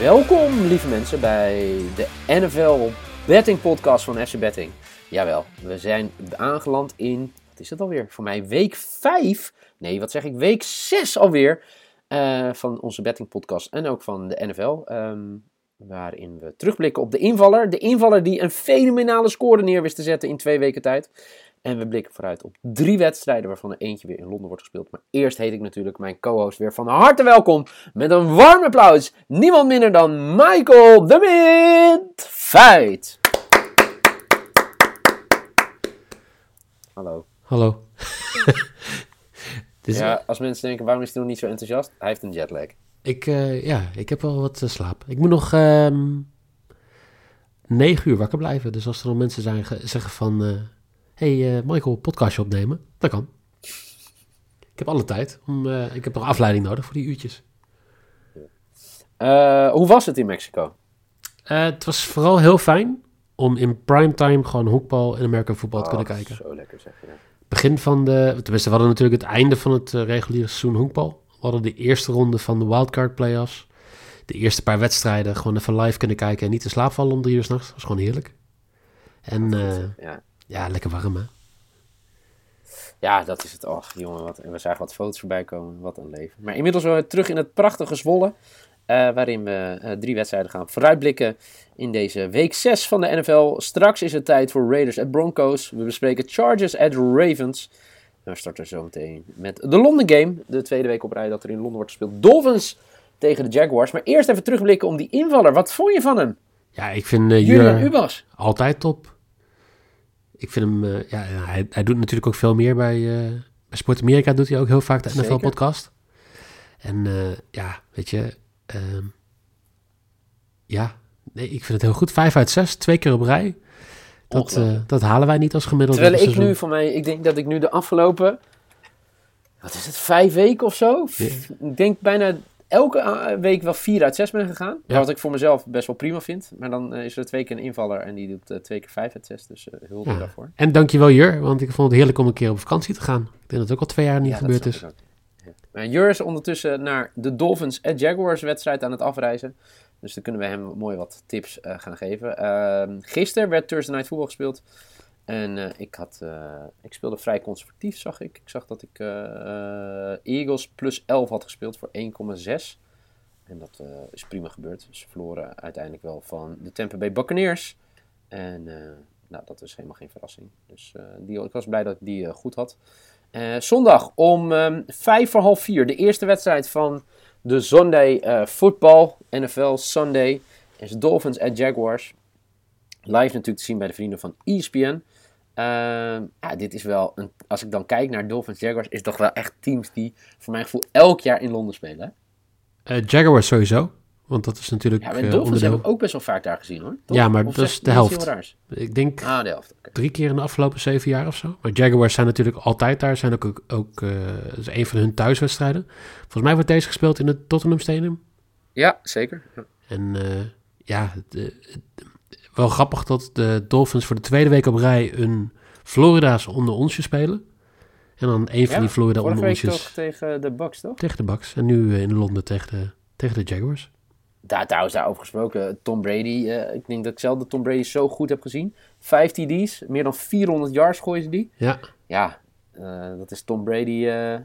Welkom, lieve mensen, bij de NFL Betting Podcast van FC Betting. Jawel, we zijn aangeland in, wat is het alweer? Voor mij week 5, nee, wat zeg ik, week 6 alweer uh, van onze Betting Podcast en ook van de NFL. Ehm, waarin we terugblikken op de invaller. De invaller die een fenomenale score neer wist te zetten in twee weken tijd. En we blikken vooruit op drie wedstrijden, waarvan er eentje weer in Londen wordt gespeeld. Maar eerst heet ik natuurlijk mijn co-host weer van harte welkom. Met een warm applaus. Niemand minder dan Michael de Mint Feit. Hallo. Hallo. dus ja, als mensen denken, waarom is hij nog niet zo enthousiast? Hij heeft een jetlag. Ik, uh, ja, ik heb wel wat uh, slaap. Ik moet nog um, negen uur wakker blijven. Dus als er nog mensen zijn zeggen van... Uh, hey, Michael, podcastje opnemen. Dat kan. Ik heb alle tijd. Om, ik heb nog afleiding nodig voor die uurtjes. hoe was het in Mexico? het was vooral heel fijn om in primetime gewoon hoekbal en American voetbal te kunnen kijken. Zo lekker zeg je. Begin van de, tenminste, we hadden natuurlijk het einde van het reguliere seizoen hoekbal. We hadden de eerste ronde van de wildcard playoffs. De eerste paar wedstrijden gewoon even live kunnen kijken en niet te slaap vallen om drie uur s'nachts. Dat was gewoon heerlijk. En uh, ja. Ja, lekker warm hè. Ja, dat is het. Och, jongen, wat, en we zagen wat foto's voorbij komen. Wat een leven. Maar inmiddels zijn we terug in het prachtige Zwolle. Uh, waarin we uh, drie wedstrijden gaan vooruitblikken in deze week 6 van de NFL. Straks is het tijd voor Raiders at Broncos. We bespreken Chargers at Ravens. En we starten zo meteen met de London Game. De tweede week op rij dat er in Londen wordt gespeeld. Dolphins tegen de Jaguars. Maar eerst even terugblikken om die invaller. Wat vond je van hem? Ja, ik vind uh, Julian Ubas altijd top. Ik vind hem, uh, ja, hij, hij doet natuurlijk ook veel meer bij, uh, bij Sport Amerika. Doet hij ook heel vaak de NFL-podcast. En ja, weet je, uh, ja, nee, ik vind het heel goed. Vijf uit zes, twee keer op rij. Dat, dat halen wij niet als gemiddelde. Terwijl ik nu voor mij, ik denk dat ik nu de afgelopen, wat is het, vijf weken of zo? Ik denk bijna elke week wel vier uit zes ben gegaan. Ja. Wat ik voor mezelf best wel prima vind. Maar dan uh, is er twee keer een invaller en die doet uh, twee keer vijf uit zes. Dus uh, hulde ja. daarvoor. En dankjewel Jur, want ik vond het heerlijk om een keer op vakantie te gaan. Ik denk dat het ook al twee jaar niet ja, gebeurd is. Jur is ondertussen naar de Dolphins at Jaguars wedstrijd aan het afreizen. Dus dan kunnen we hem mooi wat tips gaan geven. Uh, gisteren werd Thursday Night Football gespeeld. En uh, ik, had, uh, ik speelde vrij conservatief, zag ik. Ik zag dat ik Eagles plus 11 had gespeeld voor 1,6. En dat is prima gebeurd. Ze verloren uiteindelijk wel van de Tampa Bay Buccaneers. En nou, dat is helemaal geen verrassing. Dus die, ik was blij dat ik die goed had. Zondag om um, vijf voor half vier. De eerste wedstrijd van de Sunday Football. NFL Sunday. Is Dolphins at Jaguars. Live natuurlijk te zien bij de vrienden van ESPN. Uh, ja, dit is wel, een, als ik dan kijk naar Dolphins Jaguars, is toch wel echt teams die voor mijn gevoel elk jaar in Londen spelen. Hè? Jaguars sowieso. Want dat is natuurlijk. Ja, maar Dolphins uh, onderdeel... hebben ook best wel vaak daar gezien hoor. Toch? Ja, maar of dat is de helft. Ik denk ah, de helft. Okay. drie keer in de afgelopen zeven jaar of zo. Maar Jaguars zijn natuurlijk altijd daar. Zijn ook, ook uh, is een van hun thuiswedstrijden. Volgens mij wordt deze gespeeld in het Tottenham Stadium. Ja, zeker. Ja. En uh, ja, de, de, wel grappig dat de Dolphins voor de tweede week op rij een Florida's onder onsje spelen. En dan een van ja, die Florida onder onsjes. toch tegen de Bucks, toch? Tegen de Bucks. En nu in Londen tegen de, tegen de Jaguars daar trouwens daarover gesproken, Tom Brady. Uh, ik denk dat ik zelf de Tom Brady zo goed heb gezien. Vijf TD's, meer dan 400 yards gooien ze die. Ja. Ja, uh, dat is Tom Brady uh,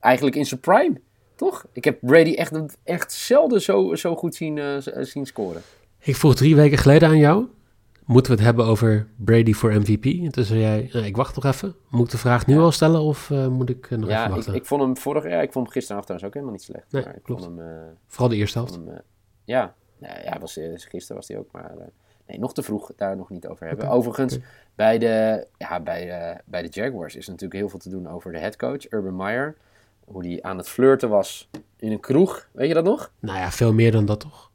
eigenlijk in zijn prime, toch? Ik heb Brady echt, echt zelden zo, zo goed zien, zien scoren. Ik vroeg drie weken geleden aan jou. moeten we het hebben over Brady voor MVP? En toen zei jij, nou, ik wacht nog even. Moet ik de vraag nu al stellen of uh, moet ik uh, nog ja, even wachten? Ik, ik vond hem vorig jaar, ik vond hem gisteravond trouwens ook helemaal niet slecht. Nee, maar ik klopt. Vond hem, uh, Vooral de eerste helft. Hem, ja, ja was, gisteren was hij ook, maar nee, nog te vroeg daar nog niet over hebben. Okay. Overigens, okay. bij, de, ja, bij, bij de Jaguars is natuurlijk heel veel te doen over de headcoach, Urban Meyer. Hoe die aan het flirten was in een kroeg. Weet je dat nog? Nou ja, veel meer dan dat toch?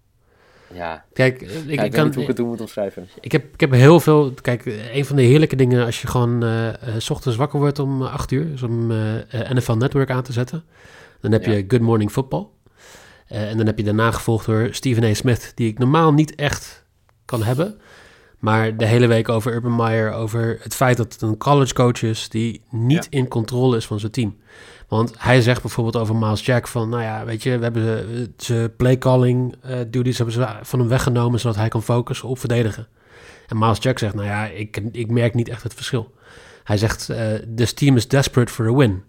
Ja. Kijk, ik, ja, ik, ik kan niet hoe ik het moet omschrijven. Ik heb, ik heb heel veel. Kijk, een van de heerlijke dingen als je gewoon uh, s ochtends wakker wordt om 8 uur, is om uh, NFL Network aan te zetten. Dan heb je. Good Morning Football. en dan heb je daarna gevolgd door Stephen A. Smith, die ik normaal niet echt kan hebben. Maar de hele week over Urban Meyer, over het feit dat het een college coach is die niet ja. in controle is van zijn team. Want hij zegt bijvoorbeeld over Miles Jack van, nou ja, weet je, we hebben zijn playcalling uh, duties hebben ze van hem weggenomen zodat hij kan focussen op verdedigen. En Miles Jack zegt, nou ja, ik, ik merk niet echt het verschil. Hij zegt, uh, this team is desperate for a win.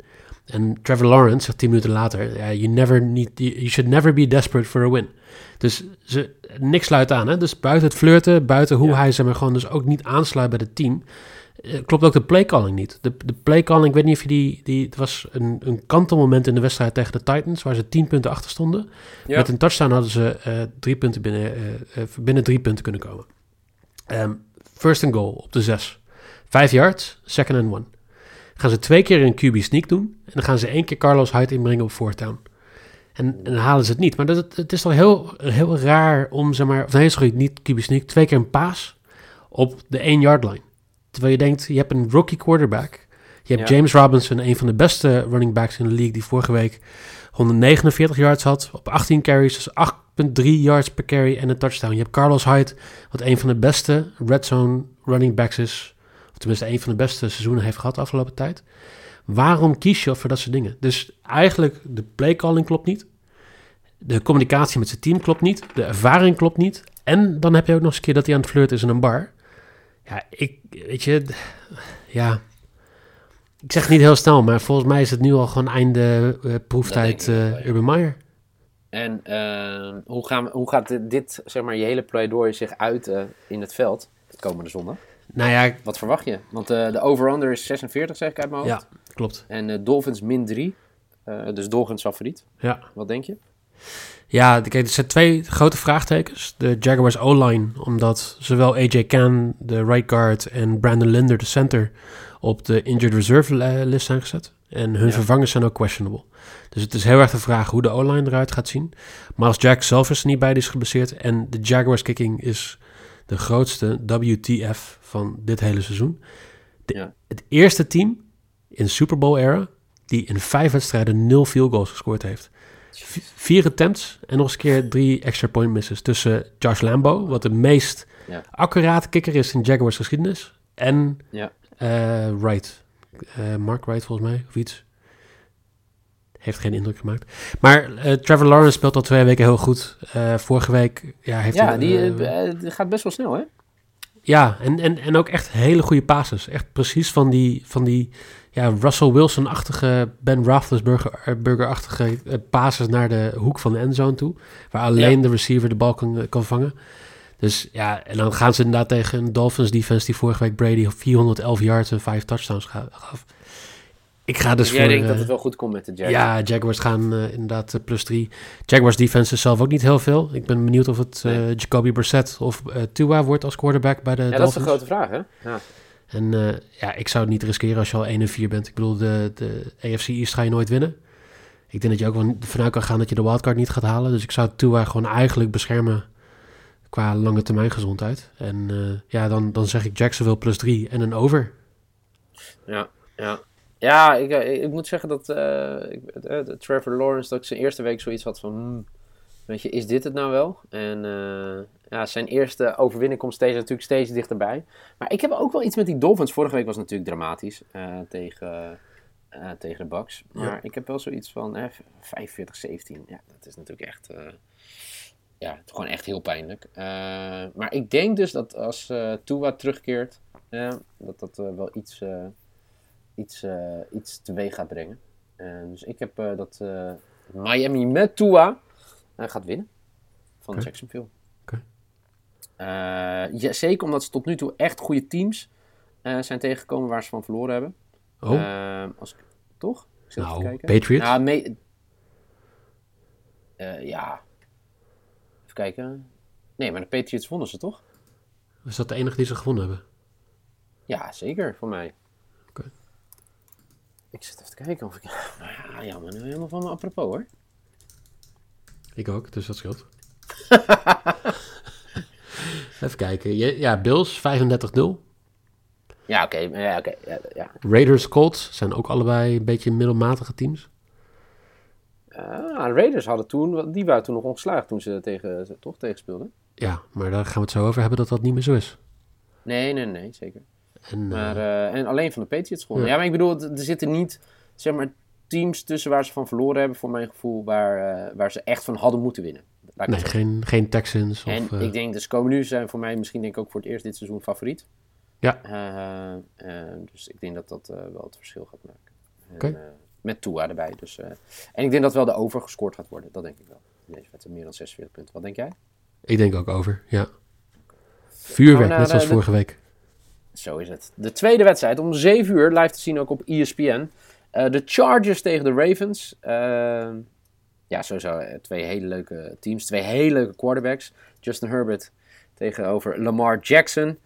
En Trevor Lawrence zegt tien minuten later, you, never need, you should never be desperate for a win. Dus ze, niks sluit aan, hè? Dus buiten het flirten, buiten hoe ja. hij zeg maar gewoon dus ook niet aansluit bij het team, klopt ook de playcalling niet. De, de playcalling, ik weet niet of je die... die het was een, een kantelmoment in de wedstrijd tegen de Titans... waar ze tien punten achter stonden. Ja. Met een touchdown hadden ze uh, drie punten binnen, uh, binnen drie punten kunnen komen. Um, first and goal op de zes. Vijf yards, second and one. Gaan ze twee keer een QB sneak doen... en dan gaan ze één keer Carlos Hyde inbrengen op fourth down. En, en dan halen ze het niet. Maar dat, het is toch heel, heel raar om, zeg maar... Of nee, sorry, niet QB sneak. Twee keer een paas op de 1 yard line. Terwijl je denkt, je hebt een rookie quarterback. Je hebt ja. James Robinson, een van de beste running backs in de league, die vorige week 149 yards had op 18 carries, dus 8,3 yards per carry en een touchdown. Je hebt Carlos Hyde, wat een van de beste red zone running backs is, of tenminste een van de beste seizoenen heeft gehad de afgelopen tijd. Waarom kies je voor dat soort dingen? Dus eigenlijk, de playcalling klopt niet. De communicatie met zijn team klopt niet. De ervaring klopt niet. En dan heb je ook nog eens een keer dat hij aan het flirten is in een bar. Ja, ik, weet je, ja. Ik zeg het niet heel snel, maar volgens mij is het nu al gewoon einde uh, proeftijd uh, Urban Meyer. En uh, hoe, gaan, hoe gaat dit, dit, zeg maar, je hele pleidooi zich uiten in het veld de komende zondag? Nou ja, Wat verwacht je? Want de over-under is 46, zeg ik uit mijn hoofd. Ja, klopt. En Dolphins min 3. Uh, dus Dolphins favoriet. Ja. Wat denk je? Ja, kijk, er zijn twee grote vraagtekens. De Jaguars O-line, omdat zowel AJ Can, de right guard, en Brandon Linder, de center, op de injured reserve list zijn gezet. En hun ja. vervangers zijn ook questionable. Dus het is heel erg de vraag hoe de O-line eruit gaat zien. Maar als Jack zelf is er niet bij, die is geblesseerd. En de Jaguars kicking is de grootste WTF van dit hele seizoen. De, ja. Het eerste team in Super Bowl era die in vijf wedstrijden nul field goals gescoord heeft. Vier attempts en nog eens een keer drie extra point misses tussen Josh Lambo, wat de meest ja. accurate kikker is in Jaguars geschiedenis, en ja. uh, Wright. Uh, Mark Wright volgens mij, of iets. Heeft geen indruk gemaakt. Maar uh, Trevor Lawrence speelt al twee weken heel goed. vorige week ja, heeft ja, hij... die gaat best wel snel, hè? Ja, en, en, en ook echt hele goede passes. Echt precies van die, van die ja, Russell Wilson-achtige, Ben Roethlisberger-achtige uh, passes naar de hoek van de endzone toe. Waar alleen ja. de receiver de bal kan, kan vangen. Dus ja, en dan gaan ze inderdaad tegen een Dolphins defense die vorige week Brady 411 yards en 5 touchdowns gaf. Ik ga dus Jij voor... denkt uh, dat het wel goed komt met de Jaguars? Ja, Jaguars gaan uh, inderdaad uh, plus 3. Jaguars defense is zelf ook niet heel veel. Ik ben benieuwd of het nee. Jacoby Brissett of Tua wordt als quarterback bij de ja, Dolphins. dat is de grote vraag, hè? Ja. En uh, ja, ik zou het niet riskeren als je al 1 en 4 bent. Ik bedoel, de, de AFC East ga je nooit winnen. Ik denk dat je ook wel vanuit kan gaan dat je de wildcard niet gaat halen. Dus ik zou Tua gewoon eigenlijk beschermen qua lange termijn gezondheid. En uh, ja, dan, dan zeg ik Jacksonville plus 3 en een over. Ja, ja. Ja, ik, ik moet zeggen dat uh, ik, Trevor Lawrence, dat ik zijn eerste week zoiets had van... Hmm, weet je, is dit het nou wel? En ja, zijn eerste overwinning komt steeds, natuurlijk steeds dichterbij. Maar ik heb ook wel iets met die Dolphins. Vorige week was het natuurlijk dramatisch tegen, uh, tegen de Bucks. Maar ja. ik heb wel zoiets van eh, 45-17. Ja, dat is natuurlijk echt... Uh, ja, gewoon echt heel pijnlijk. maar ik denk dus dat als Tua terugkeert... dat dat wel iets, iets, iets teweeg gaat brengen. dus ik heb dat Miami met Tua gaat winnen. Van okay. Jacksonville. ja, zeker omdat ze tot nu toe echt goede teams zijn tegengekomen waar ze van verloren hebben. Oh. als ik, toch? Ik nou, Patriots? Ja, ja. Even kijken. Nee, maar de Patriots wonnen ze toch? Was dat de enige die ze gewonnen hebben? Ja, zeker, voor mij. Ik zit even te kijken of ik... Nou ja, ja maar nu helemaal van me apropos hoor. Ik ook, dus dat scheelt. even kijken. Ja, Bills 35-0. Ja, oké. Ja, oké. Ja, ja. Raiders, Colts zijn ook allebei een beetje middelmatige teams. Uh, Raiders hadden toen, die waren toen nog ongeslaagd toen ze tegen, toch tegen speelden. Ja, maar daar gaan we het zo over hebben dat dat niet meer zo is. Nee, nee, nee, zeker. En, maar, uh, en alleen van de Patriots gewonnen. Ja. maar ik bedoel, er zitten niet, zeg maar, teams tussen waar ze van verloren hebben, voor mijn gevoel, waar, uh, waar ze echt van hadden moeten winnen. nee, geen, geen Texans. En of, ik denk, dus komen nu zijn voor mij misschien denk ik ook voor het eerst dit seizoen favoriet. Ja. dus ik denk dat dat wel het verschil gaat maken. Oké. met Tua erbij. Dus, en ik denk dat wel de over gescoord gaat worden. Dat denk ik wel. Deze wedstrijd meer dan 46 punten. Wat denk jij? Ik denk ook over, ja. Vuurwerk, net zoals vorige week. Zo is het. De tweede wedstrijd om 7 uur, live te zien ook op ESPN. Uh, de Chargers tegen de Ravens. Uh, ja, sowieso eh, twee hele leuke teams. Twee hele leuke quarterbacks. Justin Herbert tegenover Lamar Jackson.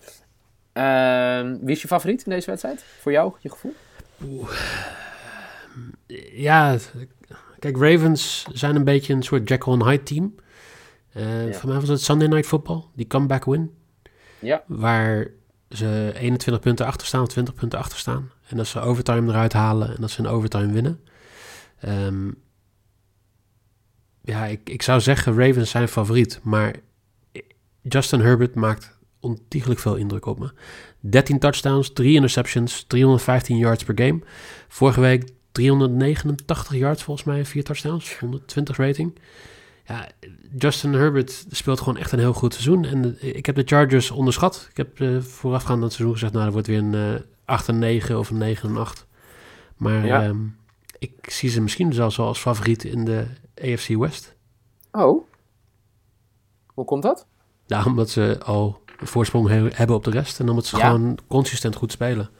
Uh, wie is je favoriet in deze wedstrijd? Voor jou, je gevoel? Ja, kijk, Ravens zijn een beetje een soort Jekyll and Hyde team. Ja. Voor mij was het Sunday Night Football, die comeback win. Ja. Waar ze 21 punten achter staan, 20 punten achter staan. En dat ze overtime eruit halen en dat ze in overtime winnen. Um, ja, ik, ik zou zeggen Ravens zijn favoriet. Maar Justin Herbert maakt ontiegelijk veel indruk op me. 13 touchdowns, 3 interceptions, 315 yards per game. Vorige week 389 yards volgens mij, 4 touchdowns, 120 rating ja, Justin Herbert speelt gewoon echt een heel goed seizoen. En ik heb de Chargers onderschat. Ik heb uh, voorafgaand aan het seizoen gezegd, nou, dat wordt weer een uh, eh, 8 en 9 of een 9 en 8. Maar ja. Ehm, ik zie ze misschien zelfs wel als favoriet in de AFC West. Oh. Hoe komt dat? Ja, omdat ze al een voorsprong he hebben op de rest. En omdat ze gewoon consistent goed spelen.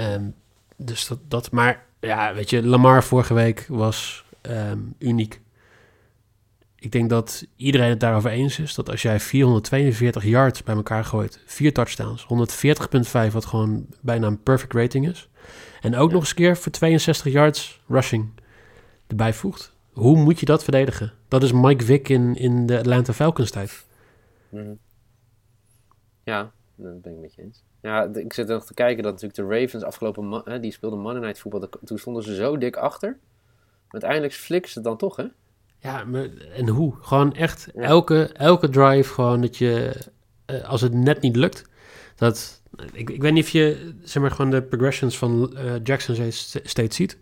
Um, dus dat, dat, maar ja, weet je, Lamar vorige week was um, uniek ik denk dat iedereen het daarover eens is dat als jij 442 yards bij elkaar gooit, vier touchdowns, 140,5 wat gewoon bijna een perfect rating is, en ook nog eens keer voor 62 yards rushing erbij voegt, hoe moet je dat verdedigen? Dat is Mike Vick in, in de Atlanta Falcons tijd. Mhm. Ja, dat ben ik met je eens. Ja, ik zit nog te kijken dat natuurlijk de Ravens afgelopen, hè, die speelden Monday Night voetbal, toen stonden ze zo dik achter. Maar uiteindelijk flikken ze het dan toch, hè? Ja, maar, en hoe? Gewoon echt elke, elke drive, gewoon dat je, uh, als het net niet lukt, dat, ik, ik weet niet of je, zeg maar, gewoon de progressions van uh, Jackson steeds ziet,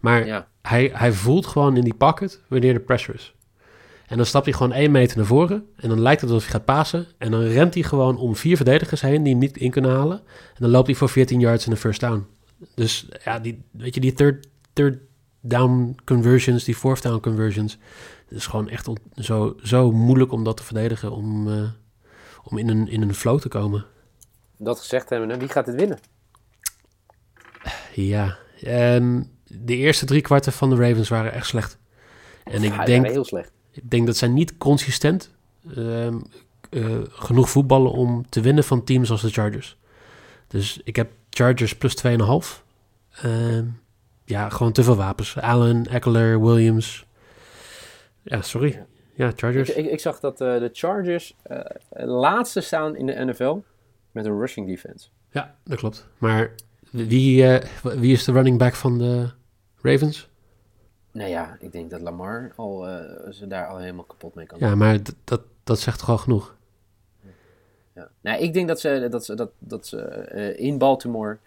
maar ja. hij, hij voelt gewoon in die pocket wanneer de pressure is. En dan stapt hij gewoon één meter naar voren. En dan lijkt het alsof hij gaat pasen. En dan rent hij gewoon om vier verdedigers heen die hem niet in kunnen halen. En dan loopt hij voor 14 yards in de first down. Dus ja, die, weet je, die third, third down conversions, die fourth down conversions. Het is gewoon echt zo, zo moeilijk om dat te verdedigen, om, uh, om in, een, in een flow te komen. Dat gezegd hebben, wie gaat het winnen? Ja, um, de eerste drie kwarten van de Ravens waren echt slecht. En ik denk, heel slecht. Ik denk dat zij niet consistent uh, genoeg voetballen om te winnen van teams als de Chargers. Dus ik heb Chargers plus 2,5. Uh, ja, gewoon te veel wapens. Allen, Eckler, Williams. Ja, sorry. Ja, Chargers. Ik, ik, zag dat uh, de Chargers uh, laatste staan in de NFL met een rushing defense. Ja, dat klopt. Maar wie, uh, wie is de running back van de Ravens? Nou ja, ik denk dat Lamar al, ze daar al helemaal kapot mee kan. Ja, maar dat, dat zegt toch al genoeg? Ja. Nou, ik denk dat ze, dat ze, dat, dat ze in Baltimore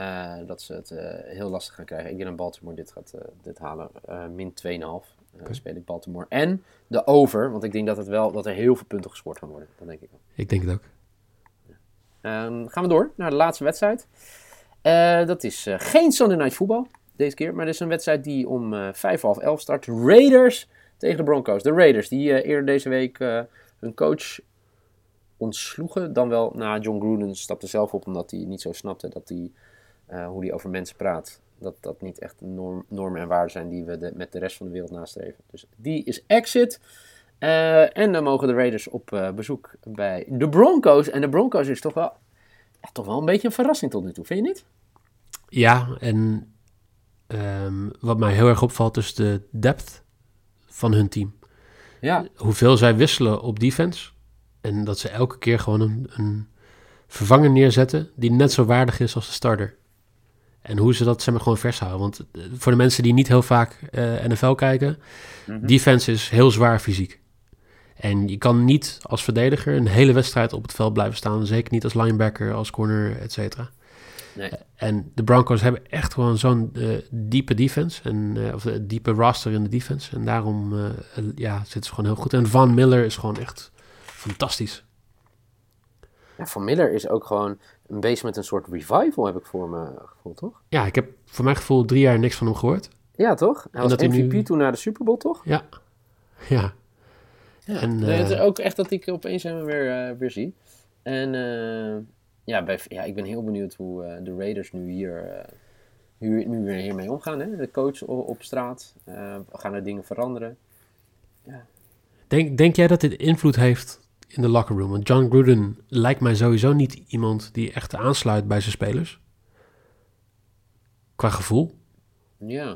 uh, dat ze het uh, heel lastig gaan krijgen. Ik denk dat Baltimore dit gaat uh, dit halen. min 2,5 okay. speel ik Baltimore. En de over, want ik denk dat, het wel, dat er heel veel punten gescoord gaan worden. Dat denk ik wel. Ik denk het ook. Um, gaan we door naar de laatste wedstrijd. dat is geen Sunday Night Football deze keer. Maar het is een wedstrijd die om vijf half elf start. Raiders tegen de Broncos. De Raiders die eerder deze week hun coach ontsloegen. Dan wel, nou, John Gruden stapte zelf op omdat hij niet zo snapte dat hij, uh, hoe hij over mensen praat. Dat dat niet echt norm, normen en waarden zijn die we de, met de rest van de wereld nastreven. Dus die is exit. Uh, en dan mogen de Raiders op uh, bezoek bij de Broncos. En de Broncos is toch wel, ja, toch wel een beetje een verrassing tot nu toe, vind je niet? Ja, en um, wat mij heel erg opvalt is de depth van hun team. Ja. Hoeveel zij wisselen op defense. En dat ze elke keer gewoon een, een vervanger neerzetten die net zo waardig is als de starter. En hoe ze dat zeg maar, gewoon vers houden. Want eh, voor de mensen die niet heel vaak uh, NFL kijken, mm-hmm. defense is heel zwaar fysiek. En je kan niet als verdediger een hele wedstrijd op het veld blijven staan. Zeker niet als linebacker, als corner, et cetera. Nee. En de Broncos hebben echt gewoon zo'n uh, diepe defense. En, uh, of een diepe roster in de defense. En daarom ja, zitten ze gewoon heel goed. En Van Miller is gewoon echt fantastisch. Ja, Van Miller is ook gewoon een bezig met een soort revival, heb ik voor me gevoeld, toch? Ja, ik heb voor mijn gevoel drie jaar niks van hem gehoord. Ja, toch? Hij En was dat hij MVP nu- toen naar de Super Bowl, toch? Ja, ja. Ja, En, nee, het is eh, ook echt dat ik opeens hem weer, eh, weer zie. En eh, ja, bij, ja, ik ben heel benieuwd hoe eh, de Raiders nu hier, eh, nu, nu weer hiermee omgaan. Hè? De coach op, op straat. eh, gaan er dingen veranderen? Denk, denk jij dat dit invloed heeft in de locker room? Want John Gruden lijkt mij sowieso niet iemand die echt aansluit bij zijn spelers. Qua gevoel. Ja.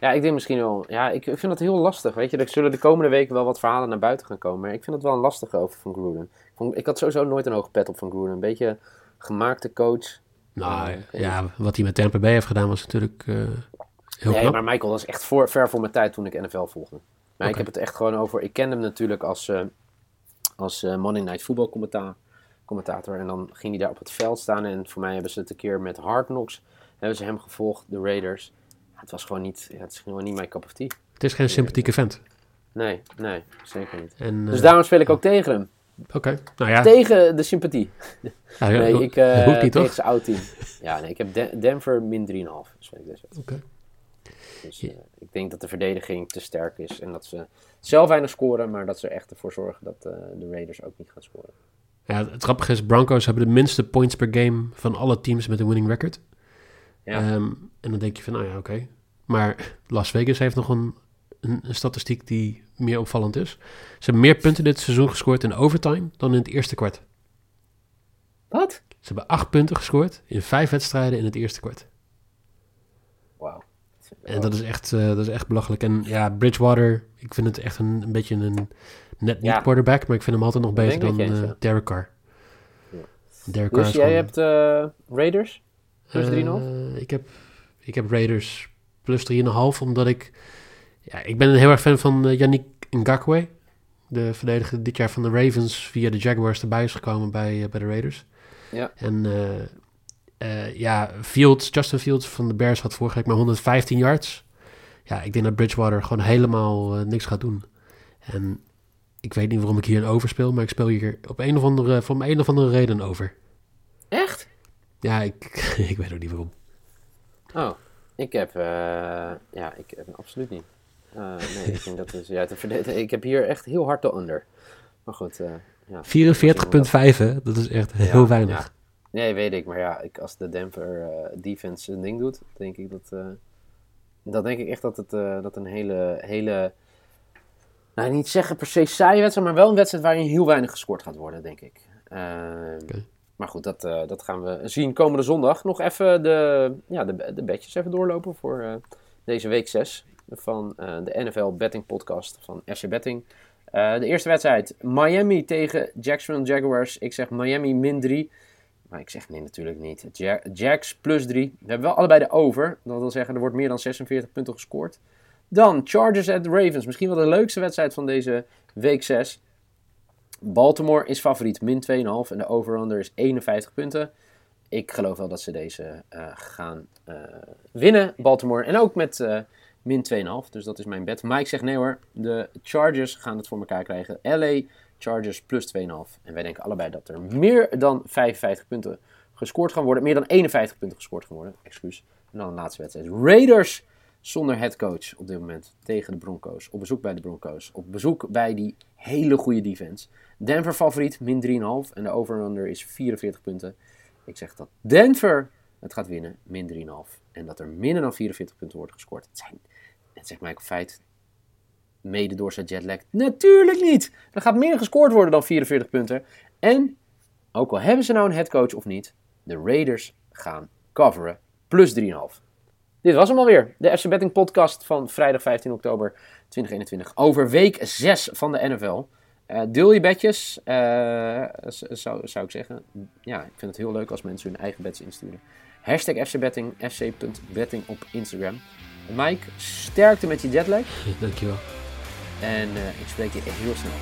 Ja, ik denk misschien wel. Ja, ik vind dat heel lastig. Weet je, er zullen de komende weken wel wat verhalen naar buiten gaan komen. Maar ik vind het wel een lastige over van Gruden. Ik, vond, ik had sowieso nooit een hoge pet op van Gruden. Een beetje gemaakte coach. Nou Ja, ja, wat hij met Tampa Bay heeft gedaan was natuurlijk eh, heel nee, knap. maar Michael was echt voor, ver voor mijn tijd toen ik NFL volgde. Maar ik heb het echt gewoon over. Ik kende hem natuurlijk als, eh, als eh, Monday Night Football commenta- commentator. En dan ging hij daar op het veld staan. En voor mij hebben ze het een keer met Hard Knocks. Hebben ze hem gevolgd, de Raiders. Het was gewoon niet, ja, het is gewoon niet mijn cup of tea. Het is geen sympathieke vent. Nee, nee, zeker niet. En, Dus eh, daarom speel ik ook tegen hem. Oké, nou ja. Tegen de sympathie. ja, Nee, ik eh niet tegen zijn oud team. Ja, nee, ik heb Den- Denver min 3,5. Dus ik dus. Eh, ik denk dat de verdediging te sterk is. En dat ze zelf weinig scoren, maar dat ze er echt ervoor zorgen dat eh, de Raiders ook niet gaan scoren. Ja, het grappige is, Broncos hebben de minste points per game van alle teams met een winning record. Ja. Ehm, en dan denk je van, nou ja, oké. Maar Las Vegas heeft nog een, een, een statistiek die meer opvallend is. Ze hebben meer punten dit seizoen gescoord in overtime dan in het eerste kwart. Wat? Ze hebben acht punten gescoord in vijf wedstrijden in het eerste kwart. En dat is echt, eh, dat is echt belachelijk. En ja, Bridgewater, ik vind het echt een, een beetje een net niet Ja. quarterback, maar ik vind hem altijd nog beter dan eh, Derek Carr. Ja. Derek Carr Dus is jij hebt eh, Raiders? Plus 3,5? Eh, ik, heb, ik heb Raiders plus 3,5, omdat ik... Ja, ik ben een heel erg fan van eh, Yannick Ngakwe. De verdediger dit jaar van de Ravens via de Jaguars erbij is gekomen bij, eh, bij de Raiders. Ja. En eh, ja, Fields, Justin Fields van de Bears had vorige week maar 115 yards. Ja, ik denk dat Bridgewater gewoon helemaal eh, niks gaat doen. En ik weet niet waarom ik hier een over speel, maar ik speel hier op een of andere, voor een of andere reden over. Echt? Ja, ik, ik weet ook niet waarom. Oh, ik heb... eh, ja, ik heb absoluut niet. Nee, ik denk dat is. Ik heb hier echt heel hard de under. Maar goed, ja. 44,5 hè? Dat is echt heel Ja, weinig. ja. Nee, weet ik. Maar ja, ik, als de Denver eh, defense een ding doet, denk ik dat... eh dan denk ik echt dat het eh, dat een hele, hele... Nou, niet zeggen per se saaie wedstrijd, maar wel een wedstrijd waarin heel weinig gescoord gaat worden, denk ik. Ehm. Maar goed, dat, dat gaan we zien komende zondag. Nog even de, ja, de, de bedjes even doorlopen voor deze week 6 van de NFL Betting Podcast van FC Betting. De eerste wedstrijd, Miami tegen Jacksonville Jaguars. Ik zeg Miami min 3. Maar ik zeg nee, natuurlijk niet. Ja- Jags plus 3. We hebben wel allebei de over. Dat wil zeggen, er wordt meer dan 46 punten gescoord. Dan Chargers at Ravens. Misschien wel de leukste wedstrijd van deze week 6. Baltimore is favoriet, min 2,5. En de over-under is 51 punten. Ik geloof wel dat ze deze eh, gaan eh, winnen, Baltimore. En ook met eh, min 2,5. Dus dat is mijn bet. Maar ik zeg nee hoor. De Chargers gaan het voor elkaar krijgen. LA Chargers plus 2,5. En wij denken allebei dat er meer dan 55 punten gescoord gaan worden. Meer dan 51 punten gescoord gaan worden. Excuus. En dan de laatste wedstrijd. Raiders zonder headcoach op dit moment tegen de Broncos. Op bezoek bij de Broncos. Op bezoek bij die hele goede defense. Denver favoriet, min 3,5. En de over-under is 44 punten. Ik zeg dat Denver het gaat winnen, min 3,5. En dat er minder dan 44 punten wordt gescoord. Het, zijn, het mij ook feit, mede door zijn jetlag. Natuurlijk niet! Er gaat meer gescoord worden dan 44 punten. En, ook al hebben ze nou een headcoach of niet, de Raiders gaan coveren. Plus 3,5. Dit was hem alweer. De FC Betting podcast van vrijdag 15 oktober 2021. Over week 6 van de NFL. Uh, deel je bedjes, uh, zou, zou ik zeggen. Ja, ik vind het heel leuk als mensen hun eigen bets insturen. Hashtag FCBetting, fc.betting op Instagram. Mike, sterkte met je jetlag. Dankjewel. En uh, ik spreek je heel snel.